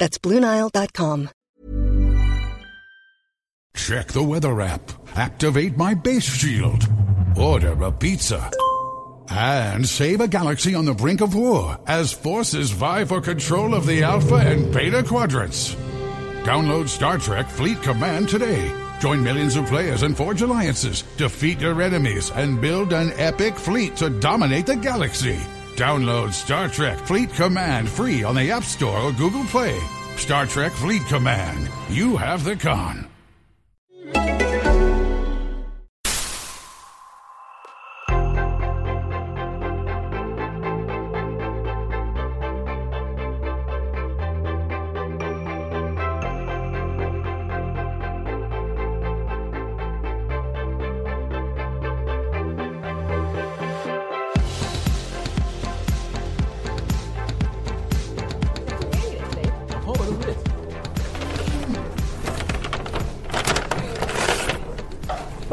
That's BlueNile.com. Check the weather app. Activate my base shield. Order a pizza. And save a galaxy on the brink of war as forces vie for control of the Alpha and Beta quadrants. Download Star Trek Fleet Command today. Join millions of players and forge alliances, defeat your enemies, and build an epic fleet to dominate the galaxy. Download Star Trek Fleet Command free on the App Store or Google Play. Star Trek Fleet Command. You have the con.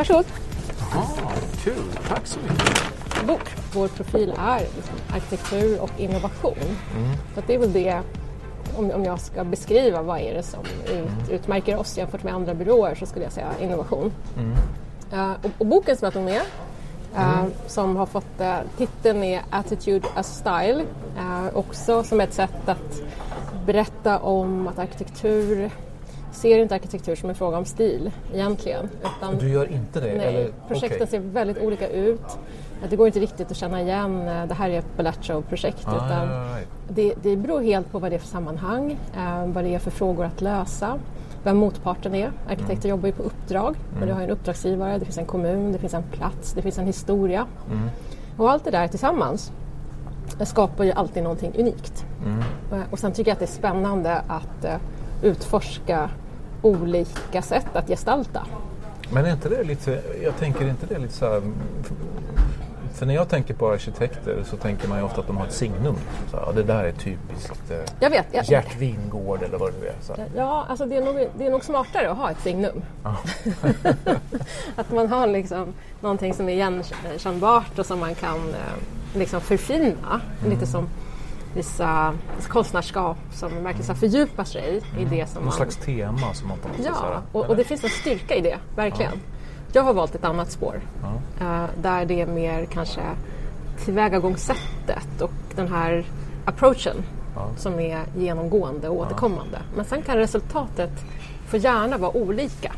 Varsågod. Jaha, kul. Tack så mycket. Bok. Vår profil är liksom arkitektur och innovation. Så att det är väl det, om, om jag ska beskriva vad är det som ut, utmärker oss jämfört med andra byråer så skulle jag säga innovation. Eh, och, och boken som jag tog med eh, som har fått uh, titeln är Attitude as Style. också som ett sätt att berätta om att arkitektur ser inte arkitektur som en fråga om stil egentligen. Utan Du gör inte det? Nej, eller? projekten Okej. ser väldigt olika ut. Det går inte riktigt att känna igen eh, det här är ett Bellaccio-projekt. Ah, utan det, det beror helt på vad det är för sammanhang, eh, vad det är för frågor att lösa, vem motparten är. Arkitekter jobbar ju på uppdrag, men du har en uppdragsgivare, det finns en kommun, det finns en plats, det finns en historia. Och allt det där tillsammans skapar ju alltid någonting unikt. Eh, Och sen tycker jag att det är spännande att utforska olika sätt att gestalta. Men är inte det lite, jag tänker inte det lite så här, för när jag tänker på arkitekter så tänker man ju ofta att de har ett signum. Så, här, ja, det där är typiskt eh, Jag vet, jag, Gert Wingård eller vad det nu är. Så. här. Ja, alltså det är, nog, det är nog smartare att ha ett signum. att man har liksom någonting som är igenkännbart och som man kan eh, liksom förfina. Lite som vissa konstnärskap som verkligen fördjupar sig i det som Någon man... slags tema som man här, Ja, och, och det finns en styrka i det, verkligen. Jag har valt ett annat spår. eh, där det är mer kanske tillvägagångssättet och den här approachen som är genomgående och återkommande. Men sen kan resultatet få gärna vara olika.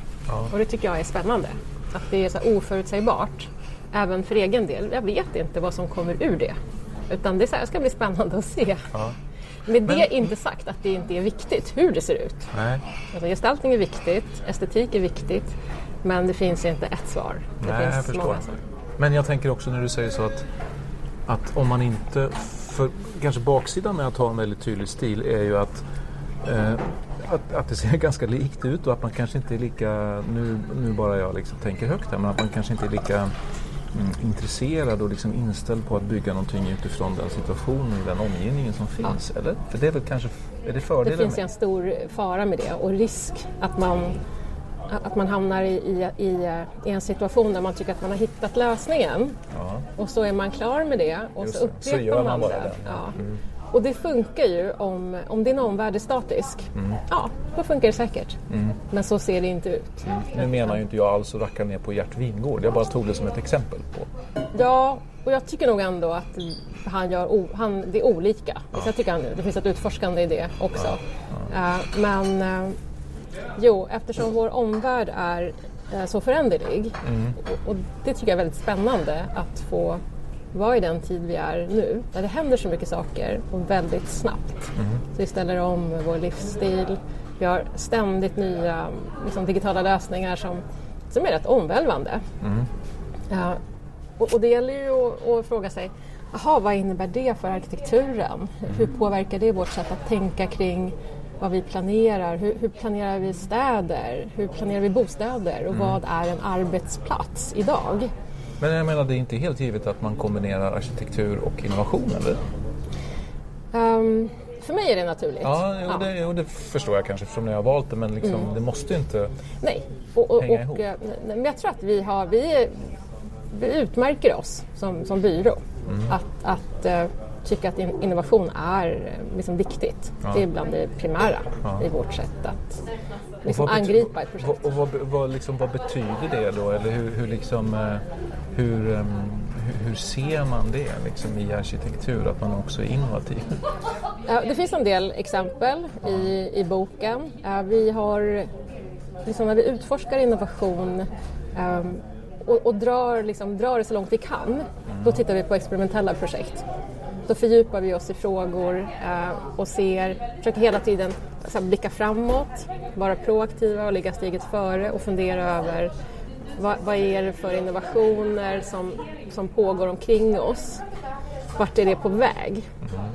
Och det tycker jag är spännande. Att det är så oförutsägbart. Även för egen del. Jag vet inte vad som kommer ur det. Utan det är så här, ska bli spännande att se. Med det inte sagt att det inte är viktigt hur det ser ut. Nej, Alltså gestaltning är viktigt, estetik är viktigt, men det finns inte ett svar. Det Nej finns många svar. Men jag tänker också när du säger så att, att om man inte... För kanske baksidan med att ha en väldigt tydlig stil är ju att Eh, att, att det ser ganska likt ut och att man kanske inte är lika, nu, nu bara jag liksom tänker högt här, men att man kanske inte är lika intresserad och liksom inställd på att bygga någonting utifrån den situationen och den omgivningen som finns. Eller? För det är väl kanske, är det Det fördelen finns ju med en stor fara med det och risk att man, att man hamnar i, i, i, i en situation där man tycker att man har hittat lösningen och så är man klar med det och Just så det. Så upprepar gör man man, det. det. Ja. Och det funkar ju om, om din omvärld är statisk. Mm. Ja, då funkar det säkert. Men så ser det inte ut. Nu menar ju inte jag alls att racka ner på Gert Wingård, jag bara tog det som ett exempel på. Ja, och jag tycker nog ändå att han gör han, det är olika. Så jag tycker han, det finns ett utforskande i det också. Eh, men, eh, Jo, eftersom vår omvärld är eh, så föränderlig och, och det tycker jag är väldigt spännande att få vara i den tid vi är nu, där det händer så mycket saker och väldigt snabbt. Så vi ställer om vår livsstil, vi har ständigt nya liksom, digitala lösningar som, som är rätt omvälvande. Ja, och, och det gäller ju att, att fråga sig, jaha, vad innebär det för arkitekturen? Hur påverkar det vårt sätt att tänka kring vad vi planerar? Hur, hur planerar vi städer? Hur planerar vi bostäder? Och vad är en arbetsplats idag? Men jag menar, det är inte helt givet att man kombinerar arkitektur och innovation, eller? Ehm, för mig är det naturligt. Ja, jo, Ja. Det, jo, det förstår jag kanske eftersom ni har valt det, men liksom, det måste ju inte... Nej, och, och, hänga ihop. och, eh, nej, men jag tror att vi, har, vi, vi utmärker oss som, som byrå. Mm. Att, att eh, tycka att in, innovation är eh, liksom viktigt. Det är bland det primära i vårt sätt att liksom angripa ett projekt. Och vad, vad, liksom, vad betyder det då? Eller hur, hur, liksom, eh, hur, ehm, hur, ser man det liksom, i arkitektur, att man också är innovativ? Ja, det finns en del exempel i, i boken. Eh, Vi har, liksom när vi utforskar innovation ehm, och, och drar, liksom, drar det så långt vi kan, då tittar vi på experimentella projekt. Då fördjupar vi oss i frågor eh, och ser, försöker hela tiden blicka framåt, vara proaktiva och ligga steget före och fundera över vad, vad är det för innovationer som, som pågår omkring oss? Vart är det på väg?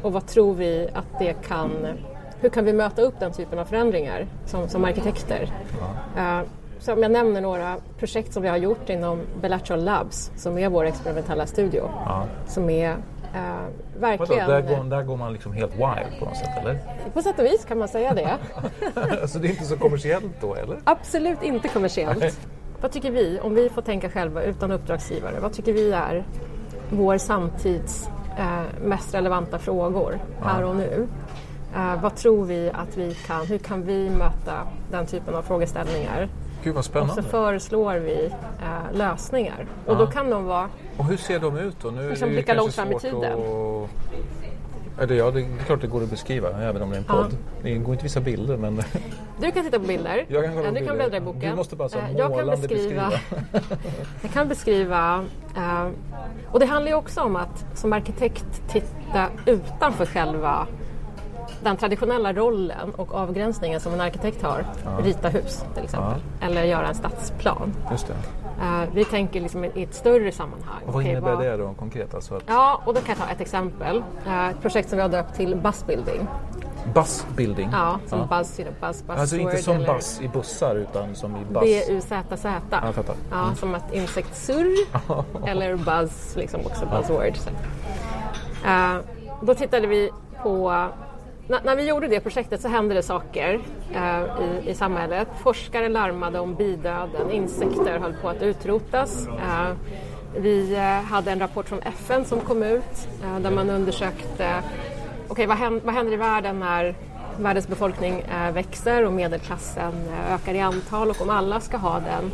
Och vad tror vi att det kan... Hur kan vi möta upp den typen av förändringar som, som arkitekter? Eh, så om jag nämner några projekt som vi har gjort inom Bellatrol Labs som är vår experimentella studio. Som är eh, Vadå, verkligen... där, går, där går man liksom helt wild på något sätt, eller? På sätt och vis kan man säga det. alltså det är inte så kommersiellt då, eller? Absolut inte kommersiellt. Vad tycker vi, om vi får tänka själva utan uppdragsgivare, vad tycker vi är vår samtids eh, mest relevanta frågor här och nu? Eh, vad tror vi att vi kan, hur kan vi möta den typen av frågeställningar? Gud vad Och spännande. så föreslår vi eh, lösningar. Och då kan de vara Och hur ser de ut då? Nu är Liksom det ju blicka kanske långt fram i tiden. Att... Eller ja, det är klart det går att beskriva även om det är en podd. Det går inte att visa bilder men Du kan titta på bilder. Jag kan kolla Eh, du kan bläddra i boken. Du måste bara så Eh, jag kan målande beskriva, jag kan beskriva eh, och det handlar ju också om att som arkitekt titta utanför själva den traditionella rollen och avgränsningen som en arkitekt har. Rita hus till exempel. Eller göra en stadsplan. Eh, vi tänker liksom i ett större sammanhang. Och vad innebär vad- det då konkret? Alltså att Ja, och då kan jag ta ett exempel. Eh, ett projekt som vi har döpt till Buzzbuilding. bussbuilding? Ja, som buzz, you know, buzz, buzzword. Alltså inte som eller buss i bussar utan som i buss. B-U-Z-Z. Ja, jag fattar. Ja, som ett insektssurr eller buzz, liksom också buzzword. Så. Eh, då tittade vi på N- när vi gjorde det projektet så hände det saker eh, i, i samhället. Forskare larmade om bidöden, insekter höll på att utrotas. Eh, vi eh, hade en rapport från FN som kom ut eh, där man undersökte okay, vad, händer, vad händer i världen när världens befolkning eh, växer och medelklassen eh, ökar i antal och om alla ska ha den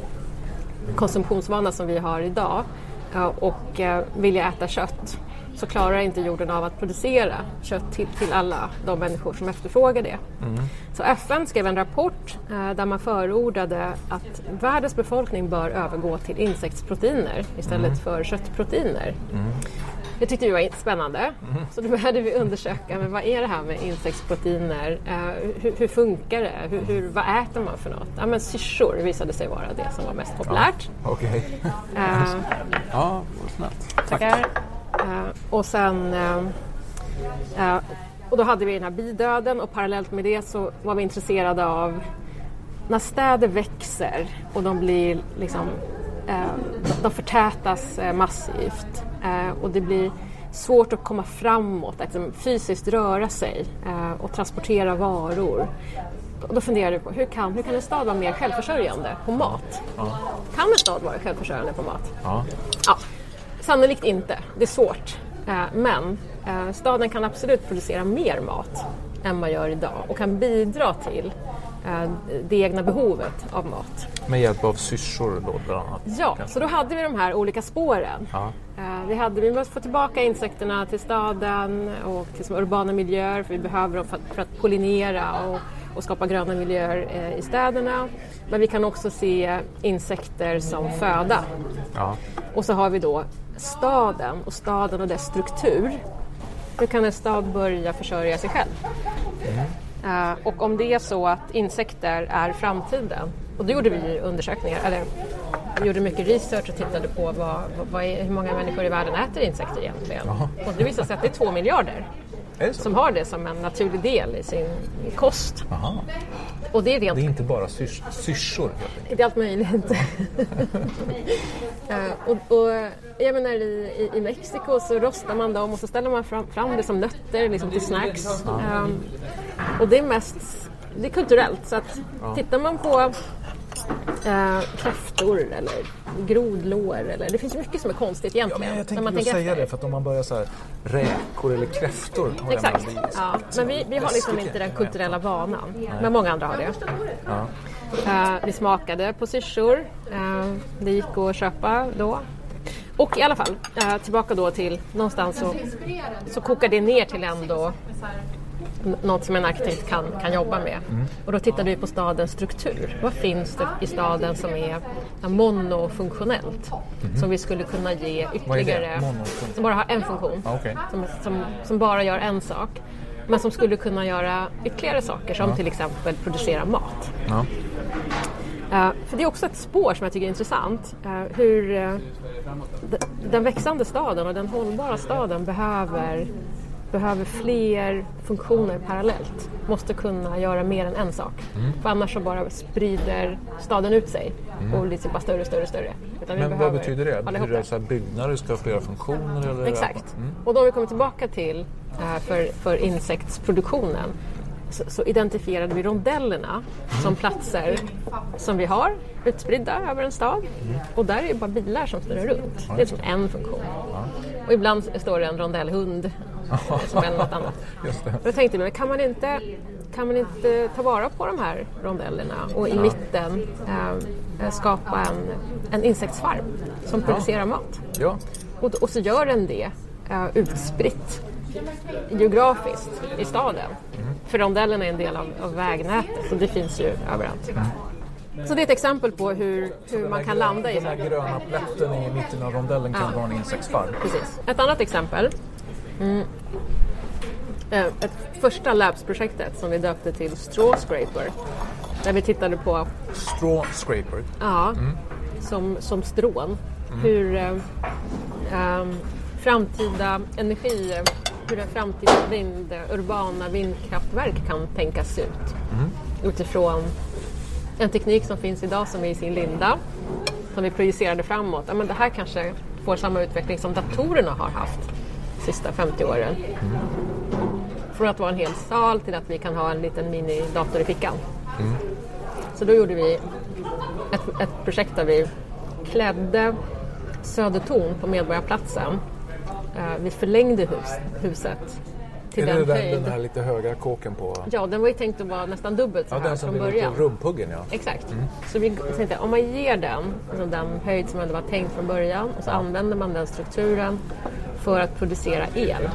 konsumtionsvana som vi har idag eh, och eh, vilja äta kött så klarar inte jorden av att producera kött till, till alla de människor som efterfrågar det. Så FN skrev en rapport eh, där man förordade att världens befolkning bör övergå till insektsproteiner istället för köttproteiner. Det tyckte vi var spännande. Så då började vi undersöka men vad är det här med insektsproteiner. Eh, hur, hur funkar det? Hur, hur, vad äter man för något? Ja, men syrsor visade sig vara det som var mest populärt. Okej. Eh, Ja, snällt. tackar. Eh, och sen eh, eh, och då hade vi den här bidöden och parallellt med det så var vi intresserade av när städer växer och de blir liksom eh, de förtätas eh, massivt eh, och det blir svårt att komma framåt, att liksom fysiskt röra sig eh, och transportera varor. Och då funderade vi på hur kan, hur kan en stad vara mer självförsörjande på mat? Kan en stad vara självförsörjande på mat? Ja. Ja, sannolikt inte. Det är svårt. Eh, Men eh, staden kan absolut producera mer mat än man gör idag och kan bidra till eh, det egna behovet av mat. Med hjälp av syrsor då bland annat. Ja, kanske. så då hade vi de här olika spåren. Ja. Vi, hade, vi måste få tillbaka insekterna till staden och till urbana miljöer för vi behöver dem för att, för att pollinera och, och skapa gröna miljöer i städerna. Men vi kan också se insekter som föda. Ja. Och så har vi då staden och staden och dess struktur. Hur kan en stad börja försörja sig själv? Eh, och om det är så att insekter är framtiden, och då gjorde vi undersökningar, eller vi gjorde mycket research och tittade på vad, vad, är, hur många människor i världen äter insekter egentligen. Och det visade sig att det är två miljarder? Som har det som en naturlig del i sin kost. Aha. Och det är rent Det är inte bara syrs- syrsor det är allt möjligt. Eh, och, och jag menar i, i, i Mexiko så rostar man dem och så ställer man fram, fram det som nötter liksom till snacks. Ehm, och det är mest det är kulturellt. Så att tittar man på eh, kräftor eller grodlår eller det finns mycket som är konstigt Ja, egentligen. men jag tänkte man tänker säga efter. det, för att om man börjar så här räkor eller kräftor har Exakt. det. Ja. Men vi, vi har liksom inte den kulturella vanan. Men många andra har det. Eh, vi smakade på syrsor. Eh, det gick att köpa då. Och i alla fall, eh, tillbaka då till någonstans så, så kokar det ner till ändå något som en arkitekt kan, kan jobba med. Och då tittade vi på stadens struktur. Vad finns det i staden som är monofunktionellt? Som vi skulle kunna ge ytterligare, som bara har en funktion. Ja, okej. som, som, som bara gör en sak. Men som skulle kunna göra ytterligare saker som till exempel producera mat. Ja. Eh, för det är också ett spår som jag tycker är intressant. eh, hur d- den växande staden och den hållbara staden behöver, behöver fler funktioner parallellt. Måste kunna göra mer än en sak. För annars så bara sprider staden ut sig och blir typ bara större, större, större. Utan Men vad betyder det? Betyder det här byggnader ska ha flera funktioner? Eller Exakt. Och då vi kommer tillbaka till eh, för, för insektsproduktionen så, så identifierade vi rondellerna som platser som vi har utspridda över en stad. Och där är det bara bilar som snurrar runt. Det är som en funktion. Och ibland står det en rondellhund som är något annat. Just det. Då tänkte vi, men kan man inte, kan man inte ta vara på de här rondellerna och i mitten eh, skapa en, en insektsfarm som producerar mat? Ja. Och, och så gör den det eh, utspritt geografiskt i staden. För rondellen är en del av, av vägnätet så det finns ju överallt. Så det är ett exempel på hur, hur man kan landa i Den här gröna plätten i mitten av rondellen kan Ja. vara en insektsfarm. Precis. Ett annat exempel. Mm. Eh, Ett första Labs-projektet som vi döpte till Straw Scraper. Där vi tittade på Straw scraper. Ja, som, som strån. Hur eh, ehm, framtida energi, hur en framtida vind, urbana vindkraftverk kan tänkas ut. Utifrån en teknik som finns idag som är i sin linda, som vi projicerade framåt. Ja, men det här kanske får samma utveckling som datorerna har haft de sista 50 åren. Från att vara en hel sal till att vi kan ha en liten minidator i fickan. Så då gjorde vi ett, ett projekt där vi klädde Södertorn på Medborgarplatsen. Eh, vi förlängde hus, huset till Är det den den, den här lite höga kåken på... Ja, den var ju tänkt att vara nästan dubbelt så Ja, här den som från början. rumphuggen ja. Exakt. Så vi tänkte om man ger den alltså den höjd som ändå var tänkt från början och så använder man den strukturen för att producera el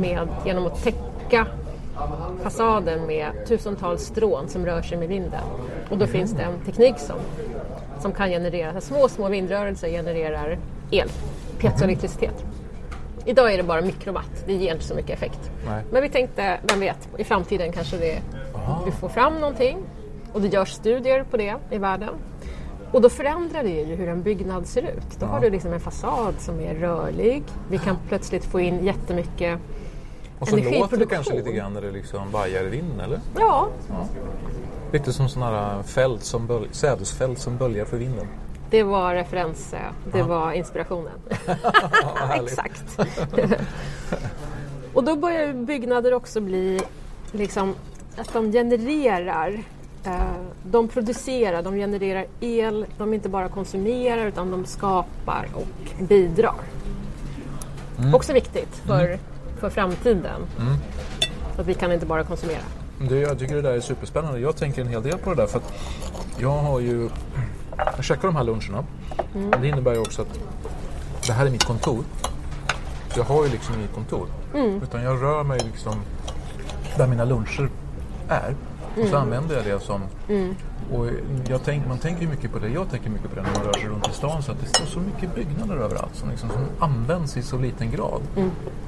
med, genom att täcka fasaden med tusentals strån som rör sig med vinden. Och då finns det en teknik som, som kan generera, så små, små vindrörelser genererar el, piezoelektricitet. Idag är det bara mikrowatt, det ger inte så mycket effekt. Nej. Men vi tänkte, vem vet, i framtiden kanske det, vi får fram någonting och det görs studier på det i världen. Och då förändrar det ju hur en byggnad ser ut. Då har du liksom en fasad som är rörlig. Vi kan plötsligt få in jättemycket Och så låter det kanske lite grann när det liksom vajar i vinden eller? Ja, Lite som sådana här fält som böl- sädesfält som böljar för vinden. det var referens, det var inspirationen. Exakt. och då börjar byggnader också bli liksom att de genererar eh, de producerar, de genererar el, de inte bara konsumerar utan de skapar och bidrar. Också viktigt för, för framtiden. Så att vi kan inte bara konsumera. Det, jag tycker det där är superspännande. Jag tänker en hel del på det där för att jag har ju... Jag checkar de här luncherna. Det innebär ju också att det här är mitt kontor. Jag har ju liksom inget kontor. Utan jag rör mig liksom där mina luncher är. Och så använder jag det som... Och jag tänk, man tänker mycket på det, jag tänker mycket på det när man rör sig runt i stan, så att det står så mycket byggnader överallt som, liksom, som används i så liten grad.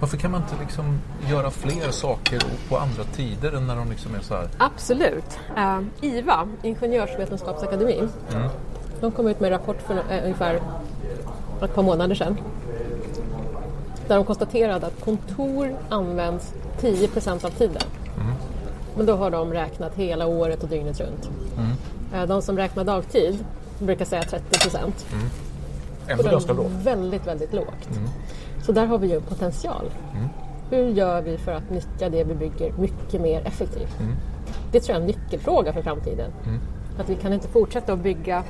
Varför kan man inte liksom göra fler saker på andra tider än när de liksom är så här... Absolut. Eh, IVA, Ingenjörsvetenskapsakademin, de kom ut med en rapport för eh, ungefär ett par månader sedan. Där de konstaterade att kontor används 10% av tiden. Men då har de räknat hela året och dygnet runt. Eh, De som räknar dagtid brukar säga 30 procent. Ändå ganska lågt. Väldigt, väldigt lågt. Så där har vi ju en potential. Hur gör vi för att nyttja det vi bygger mycket mer effektivt? Det tror jag är en nyckelfråga för framtiden. Att vi kan inte fortsätta att bygga,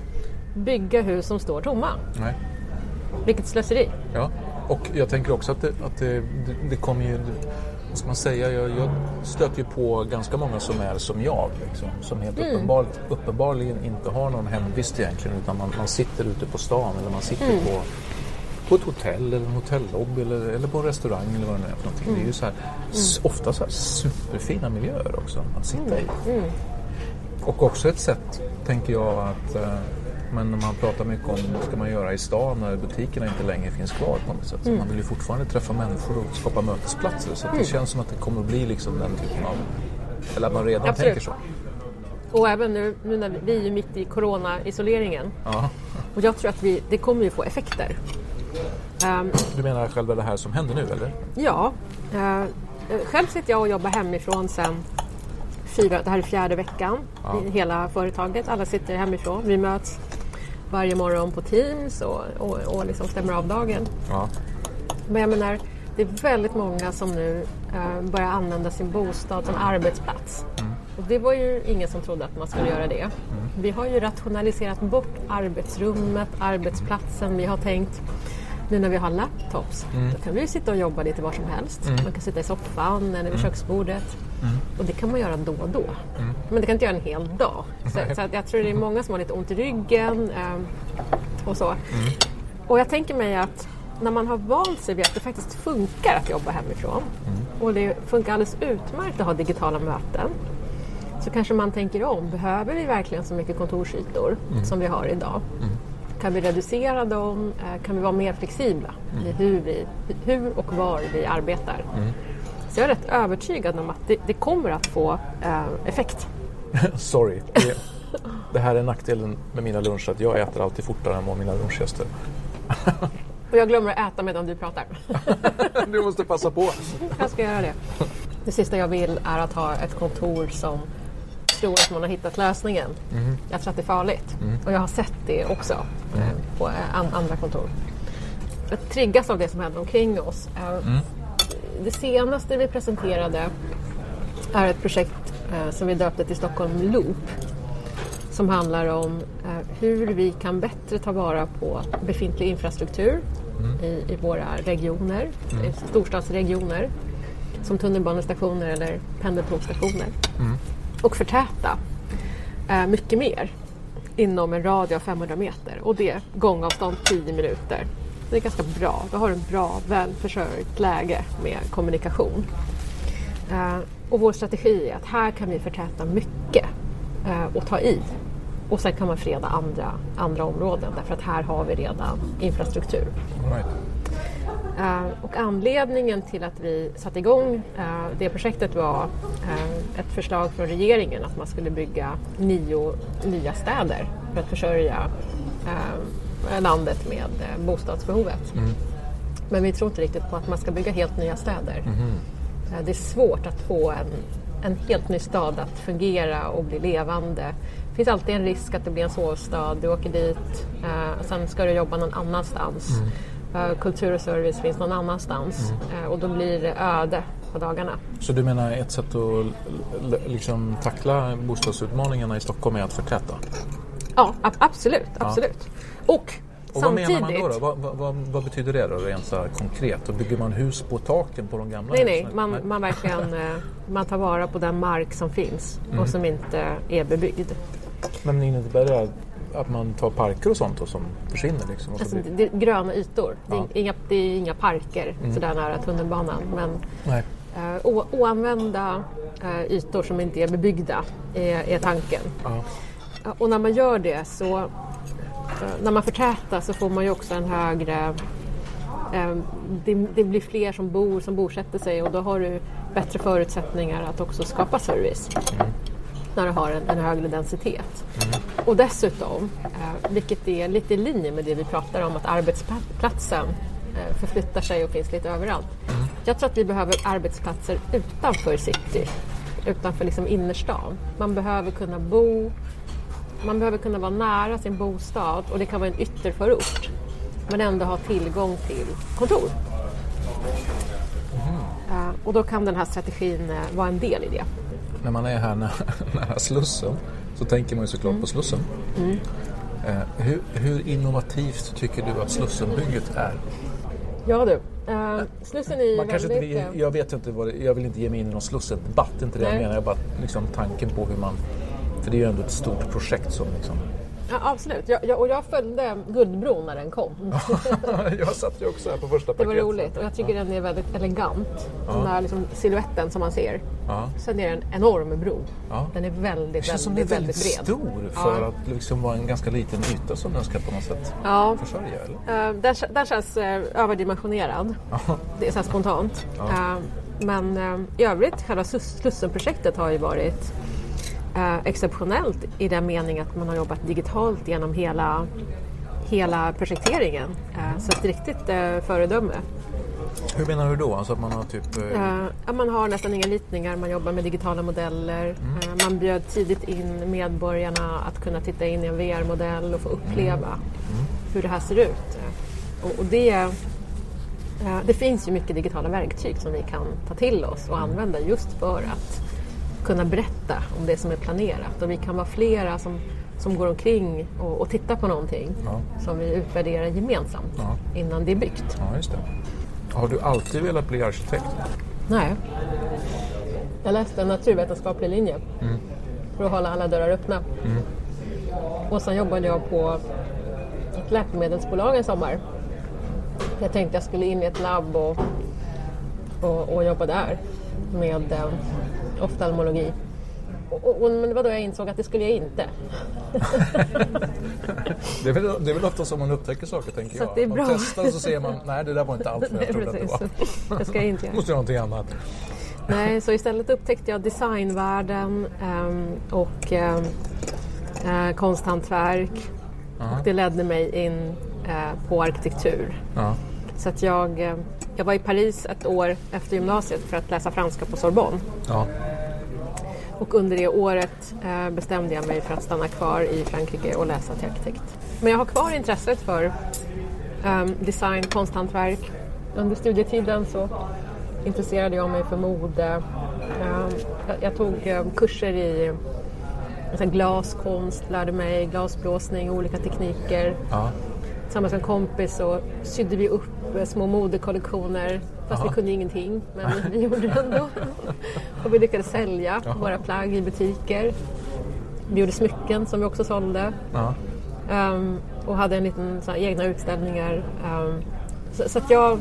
bygga hus som står tomma. Nej. Vilket slöseri. Ja, och jag tänker också att det, att det, det kommer ju... Vad ska man säga? Jag, jag stöter ju på ganska många som är som jag. Liksom, som helt uppenbar, uppenbarligen inte har någon hemvist egentligen. Utan man, man sitter ute på stan eller man sitter på, på ett hotell eller en hotellobby eller, eller på en restaurang eller vad det nu är för någonting. Det är ju så här, s- ofta så här superfina miljöer också att sitta i. Och också ett sätt, tänker jag, att eh, men man pratar mycket om vad ska man göra i stan när butikerna inte längre finns kvar på något sätt. Så man vill ju fortfarande träffa människor och skapa mötesplatser. Så att det känns som att det kommer att bli liksom den typen av... Eller att man redan Absolut. tänker så. Och även nu, nu när vi, vi är ju mitt i corona-isoleringen. Ja. Och jag tror att vi, det kommer ju få effekter. Ehm, Du menar själva det här som händer nu eller? Ja, eh, själv sitter jag och jobbar hemifrån sen fyra, det här är fjärde veckan i hela företaget. Alla sitter hemifrån. Vi möts varje morgon på Teams och, och, och liksom stämmer av dagen. Ja. Men jag menar, det är väldigt många som nu eh, börjar använda sin bostad som arbetsplats. Och det var ju ingen som trodde att man skulle göra det. Vi har ju rationaliserat bort arbetsrummet, arbetsplatsen. Vi har tänkt, nu när vi har laptops, då kan vi ju sitta och jobba lite var som helst. Man kan sitta i soffan eller vid köksbordet. Och det kan man göra då och då. Men det kan inte göra en hel dag. Så, så att jag tror det är många som har lite ont i ryggen eh, och så. Och jag tänker mig att när man har vant sig vid att det faktiskt funkar att jobba hemifrån och det funkar alldeles utmärkt att ha digitala möten så kanske man tänker om. Behöver vi verkligen så mycket kontorsytor som vi har idag? Kan vi reducera dem? Eh, Kan vi vara mer flexibla i hur, vi, hur och var vi arbetar? Så jag är rätt övertygad om att det, det kommer att få eh, effekt. Sorry. Det, det här är nackdelen med mina luncher. Att jag äter alltid fortare än vad mina lunchgäster. Och jag glömmer att äta medan du pratar. Du måste passa på. Jag ska göra det. Det sista jag vill är att ha ett kontor som tror att man har hittat lösningen. Jag tror att det är farligt. Och jag har sett det också eh, på eh, an- andra kontor. Jag triggas av det som händer omkring oss. Eh, Det senaste vi presenterade är ett projekt eh, som vi döpte till Stockholm Loop. Som handlar om eh, hur vi kan bättre ta vara på befintlig infrastruktur i, i våra regioner, i storstadsregioner. Som tunnelbanestationer eller pendeltågsstationer. Och förtäta eh, mycket mer inom en radie av 500 meter och det gångavstånd 10 minuter. Det är ganska bra. Vi har en bra, välförsörjt läge med kommunikation. Eh, och vår strategi är att här kan vi förtäta mycket eh, och ta i. Och sen kan man freda andra, andra områden därför att här har vi redan infrastruktur. Right. Eh, och anledningen till att vi satte igång eh, det projektet var eh, ett förslag från regeringen att man skulle bygga nio nya städer för att försörja eh, landet med eh, bostadsbehovet. Men vi tror inte riktigt på att man ska bygga helt nya städer. Eh, det är svårt att få en, en helt ny stad att fungera och bli levande. Det finns alltid en risk att det blir en sovstad. Du åker dit, eh, och sen ska du jobba någon annanstans. Eh, kultur och service finns någon annanstans eh, och då blir det öde på dagarna. Så du menar ett sätt att liksom tackla bostadsutmaningarna i Stockholm är att förtäta? Ja, ab- absolut. absolut. Och, Och vad samtidigt... menar man då? då? Vad, vad, vad, vad betyder det då rent så konkret? Då bygger man hus på taken på de gamla Nej, nej, husen? man, man verkligen eh, man tar vara på den mark som finns och som inte är bebyggd. Men innebär det att man tar parker och sånt och som försvinner? Liksom, och så Alltså, blir... det är gröna ytor. Det är, Ja. inga, det är inga parker sådär nära tunnelbanan. Men Nej. eh, oanvända eh, ytor som inte är bebyggda, är, är tanken. Ja. Och när man gör det så, eh, när man förtätar så får man ju också en högre eh, det, det blir fler som bor, som bosätter sig och då har du bättre förutsättningar att också skapa service. När du har en, en högre densitet. Och dessutom, eh, vilket är lite i linje med det vi pratar om, att arbetsplatsen förflyttar sig och finns lite överallt. Jag tror att vi behöver arbetsplatser utanför city, utanför liksom innerstan. Man behöver kunna bo, man behöver kunna vara nära sin bostad och det kan vara en ytterförort men ändå ha tillgång till kontor. Eh, och då kan den här strategin eh, vara en del i det. När man är här nära, nära Slussen så tänker man ju såklart Mm. på Slussen. Eh, hur, hur innovativt tycker du att Slussenbygget är? Ja du, Slussen är ju Man kanske inte, väldigt... eh, jag vet inte vad det, jag vill inte ge mig in i någon Slussendebatt, inte det jag Nej. menar. Jag bara liksom tanken på hur man... För det är ju ändå ett stort projekt som liksom... Ja, absolut, jag, jag, och jag följde Guldbron när den kom. jag satt ju också här på första Det var paketet. roligt och jag tycker den är väldigt elegant. Den där liksom siluetten som man ser. Ja. Sen är det en enorm bro. Ja. Den är väldigt, Det känns som det är väldigt, väldigt, väldigt bred. stor för Ja. att liksom vara en ganska liten yta som den ska på något sätt Ja, försörja. Eller? eh, den, kä- den känns eh, överdimensionerad. Det är så spontant. Eh, men eh, i övrigt, själva Slus- Slussenprojektet har ju varit eh, exceptionellt i den mening att man har jobbat digitalt genom hela, hela projekteringen. Eh, så ett riktigt eh, föredöme. Hur menar du då? Alltså att man har typ... eh, man har nästan inga ritningar, man jobbar med digitala modeller. Eh, man bjöd tidigt in medborgarna att kunna titta in i en VR-modell och få uppleva hur det här ser ut. Och, och det, det finns ju mycket digitala verktyg som vi kan ta till oss och använda just för att kunna berätta om det som är planerat. Och vi kan vara flera som, som går omkring och, och tittar på någonting Ja. som vi utvärderar gemensamt Ja. innan det är byggt. Ja, just det. Har du alltid velat bli arkitekt? Nej. Jag läste en naturvetenskaplig linje för att hålla alla dörrar öppna. Och sen jobbade jag på ett läkemedelsbolag en sommar. Jag tänkte jag skulle in i ett labb och, och, och jobba där med eh, oftalmologi. Och, och, men det var då jag insåg att det skulle jag inte. Det är, väl, det är väl ofta som man upptäcker saker, tänker Så jag. det är man bra. testar och så ser man, nej det där var inte allt vad jag trodde att det var. Det ska jag inte göra. måste göra någonting annat. Nej, så istället upptäckte jag designvärlden ehm, och ehm, eh, konsthantverk. Och det ledde mig in eh, på arkitektur. Ja. Så att jag, eh, jag var i Paris ett år efter gymnasiet för att läsa franska på Sorbonne. Ja. Och under det året eh, bestämde jag mig för att stanna kvar i Frankrike och läsa till arkitekt. Men jag har kvar intresset för ehm, design, konsthantverk. Under studietiden så intresserade jag mig för mode. Ehm, jag, jag tog eh, kurser i alltså, glaskonst, lärde mig glasblåsning, och olika tekniker. Ja. Tillsammans med en kompis så sydde vi upp eh, små modekollektioner. Fast vi kunde ingenting, men vi gjorde det ändå. och vi lyckades sälja våra plagg i butiker. Vi gjorde smycken som vi också sålde. Ehm, och hade en liten så här, egna utställningar. Ehm, så, så att jag,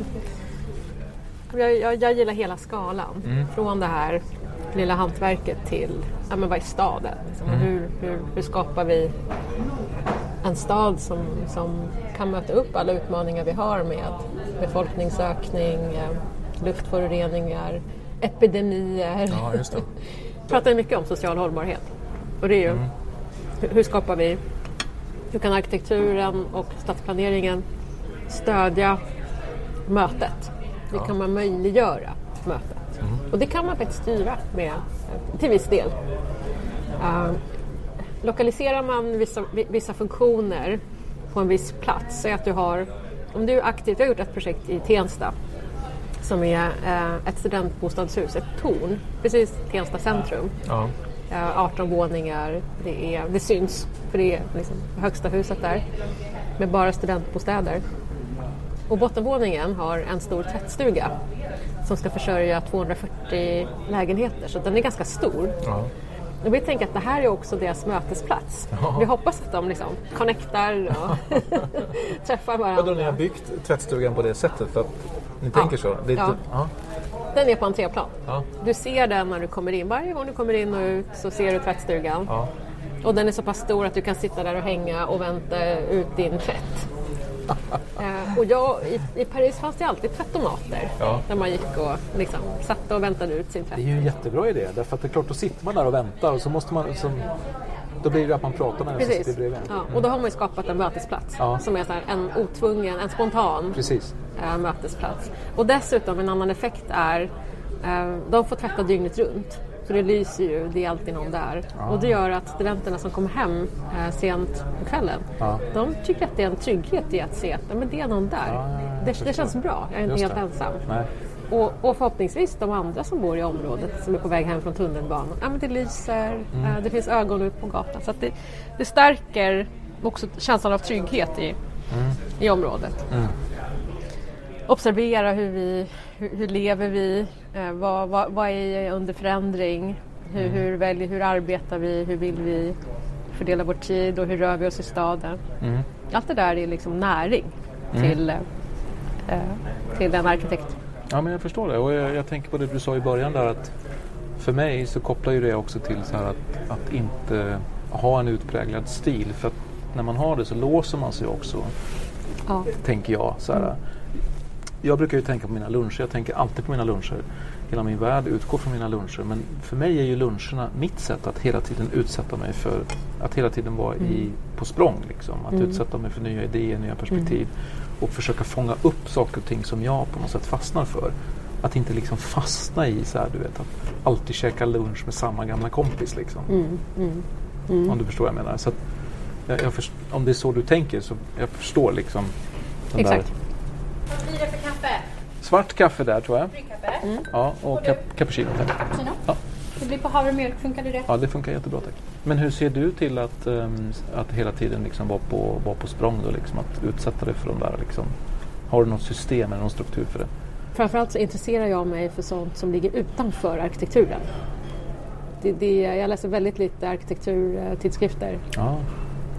jag, jag, jag gillar hela skalan. Från det här lilla hantverket till ja, men vad är staden? Liksom, och hur, hur, hur skapar vi en stad som, som kan möta upp alla utmaningar vi har med befolkningsökning, eh, luftföroreningar, epidemier. ja, just det. pratar mycket om social hållbarhet. Och det är ju hur, hur skapar vi, hur kan arkitekturen och stadsplaneringen stödja mötet? Hur kan man möjliggöra mötet? Och det kan man faktiskt styra med, till viss del. Uh, lokaliserar man vissa, vi- vissa funktioner på en viss plats, säg att du har, om du är aktiv, jag har gjort ett projekt i Tensta som är eh, ett studentbostadshus, ett torn, precis Tensta centrum. Ja. Eh, 18 våningar, det, är, det syns för det är liksom högsta huset där med bara studentbostäder. Och bottenvåningen har en stor tvättstuga som ska försörja 240 lägenheter så den är ganska stor. Ja. Och vi tänker att det här är också deras mötesplats. Vi hoppas att de liksom connectar och träffar Vadå, ni har varandra. byggt tvättstugan på det sättet för att ni tänker så? Det är Ja. inte- ja. Den är på entréplan. Ja. Du ser den när du kommer in. Varje gång du kommer in och ut så ser du tvättstugan. Ja. Och den är så pass stor att du kan sitta där och hänga och vänta ut din tvätt. Eh, och jag, i, I Paris fanns det alltid tvättomater. Ja. Där man gick och liksom, satt och väntade ut sin tvätt. Det är ju en jättebra idé därför att det är klart då sitter man där och väntar och så måste man liksom, då blir det att man pratar med den som sitter bredvid. Ja, och då har man ju skapat en mötesplats Ja. som är så här en otvungen, en spontan Precis. eh, mötesplats. Och dessutom en annan effekt är eh, de får tvätta dygnet runt. Så det lyser ju, det är alltid någon där. Och det gör att studenterna som kommer hem eh, sent på kvällen, Ja. de tycker att det är en trygghet i att se att "Ja, men det är någon där. Ja, ja, ja, det, det känns bra, jag är inte Just helt det. ensam. Nej. Och, och förhoppningsvis de andra som bor i området som är på väg hem från tunnelbanan. Ja, men det lyser, Mm. eh, det finns ögon ut på gatan. Så det, det stärker också känslan av trygghet i, Mm. i området. Observera hur, vi, hur, hur lever vi, eh, vad, vad, vad är under förändring, hur, Mm. hur, väljer, hur arbetar vi, hur vill vi fördela vår tid och hur rör vi oss i staden. Mm. Allt det där är liksom näring till, eh, eh, till en arkitekt. Ja, men jag förstår det. Och jag, jag tänker på det du sa i början där att för mig så kopplar ju det också till så här att, att inte ha en utpräglad stil. För att när man har det så låser man sig också, Ja. tänker jag. Så här, Jag brukar ju tänka på mina luncher. Jag tänker alltid på mina luncher. Hela min värld utgår från mina luncher. Men för mig är ju luncherna mitt sätt att hela tiden utsätta mig för att hela tiden vara i, på språng. Liksom. Att utsätta mig för nya idéer, nya perspektiv. Och försöka fånga upp saker och ting som jag på något sätt fastnar för. Att inte liksom fastna i så här, du vet, att alltid käka lunch med samma gamla kompis. Liksom. Om du förstår vad jag menar. Så att jag, jag först, om det är så du tänker så jag förstår liksom. den Exakt. Där. Svart kaffe där tror jag. Ja, och cap- cappuccino tack. Ja. Det blir på havremjölk, funkar det? Ja, det funkar jättebra tack. Men hur ser du till att, ehm, att hela tiden liksom vara, på, vara på språng då, liksom, att utsätta dig för de där liksom. Har du något system eller någon struktur för det? Framförallt så intresserar jag mig för sånt som ligger utanför arkitekturen. Det, det, jag läser väldigt lite arkitekturtidskrifter.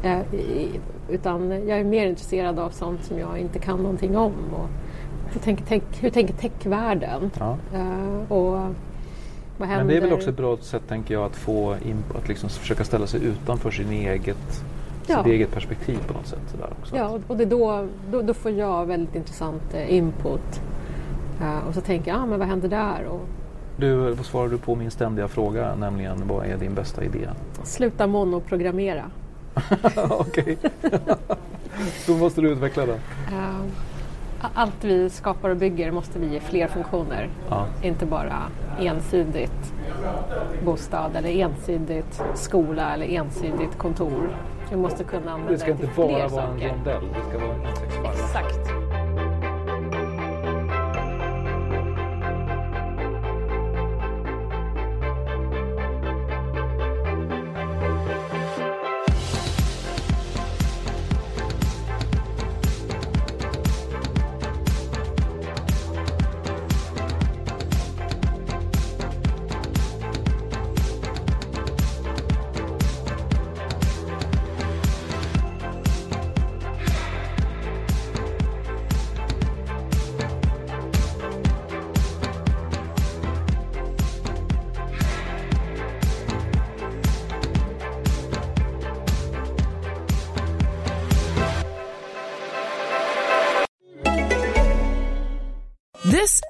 Ja, i- utan jag är mer intresserad av sånt som jag inte kan någonting om. Och hur, tänker, tänk, hur tänker techvärlden? ja. Och vad händer? Men det är väl också ett bra sätt tänker jag att få in, att liksom försöka ställa sig utanför sin eget, Ja. sitt eget perspektiv på något sätt. Sådär också. Ja, och- det då, då, då får jag väldigt intressant eh, input. Eh, och så tänker jag, ah, men vad händer där? Och Du, vad svarar du på min ständiga fråga, nämligen vad är din bästa idé? sluta monoprogrammera. Okej. Då måste du utveckla det. Eh, allt vi skapar och bygger måste vi ge fler funktioner. Ja. Inte bara ensidigt bostad eller ensidigt skola eller ensidigt kontor. Vi måste kunna använda Det ska det inte till bara fler vara en saker. rondell, det ska vara en insektspark. Exakt.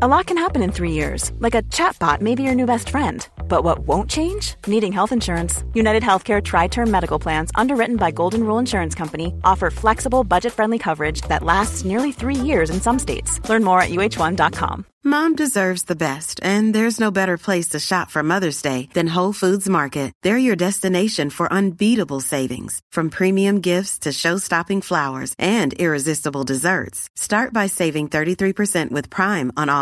A lot can happen in three years, like a chatbot may be your new best friend. But what won't change? Needing health insurance. United Healthcare Tri Term Medical Plans, underwritten by Golden Rule Insurance Company, offer flexible, budget friendly coverage that lasts nearly three years in some states. Learn more at uh1.com. Mom deserves the best, and there's no better place to shop for Mother's Day than Whole Foods Market. They're your destination for unbeatable savings, from premium gifts to show-stopping flowers and irresistible desserts. Start by saving 33% with Prime on all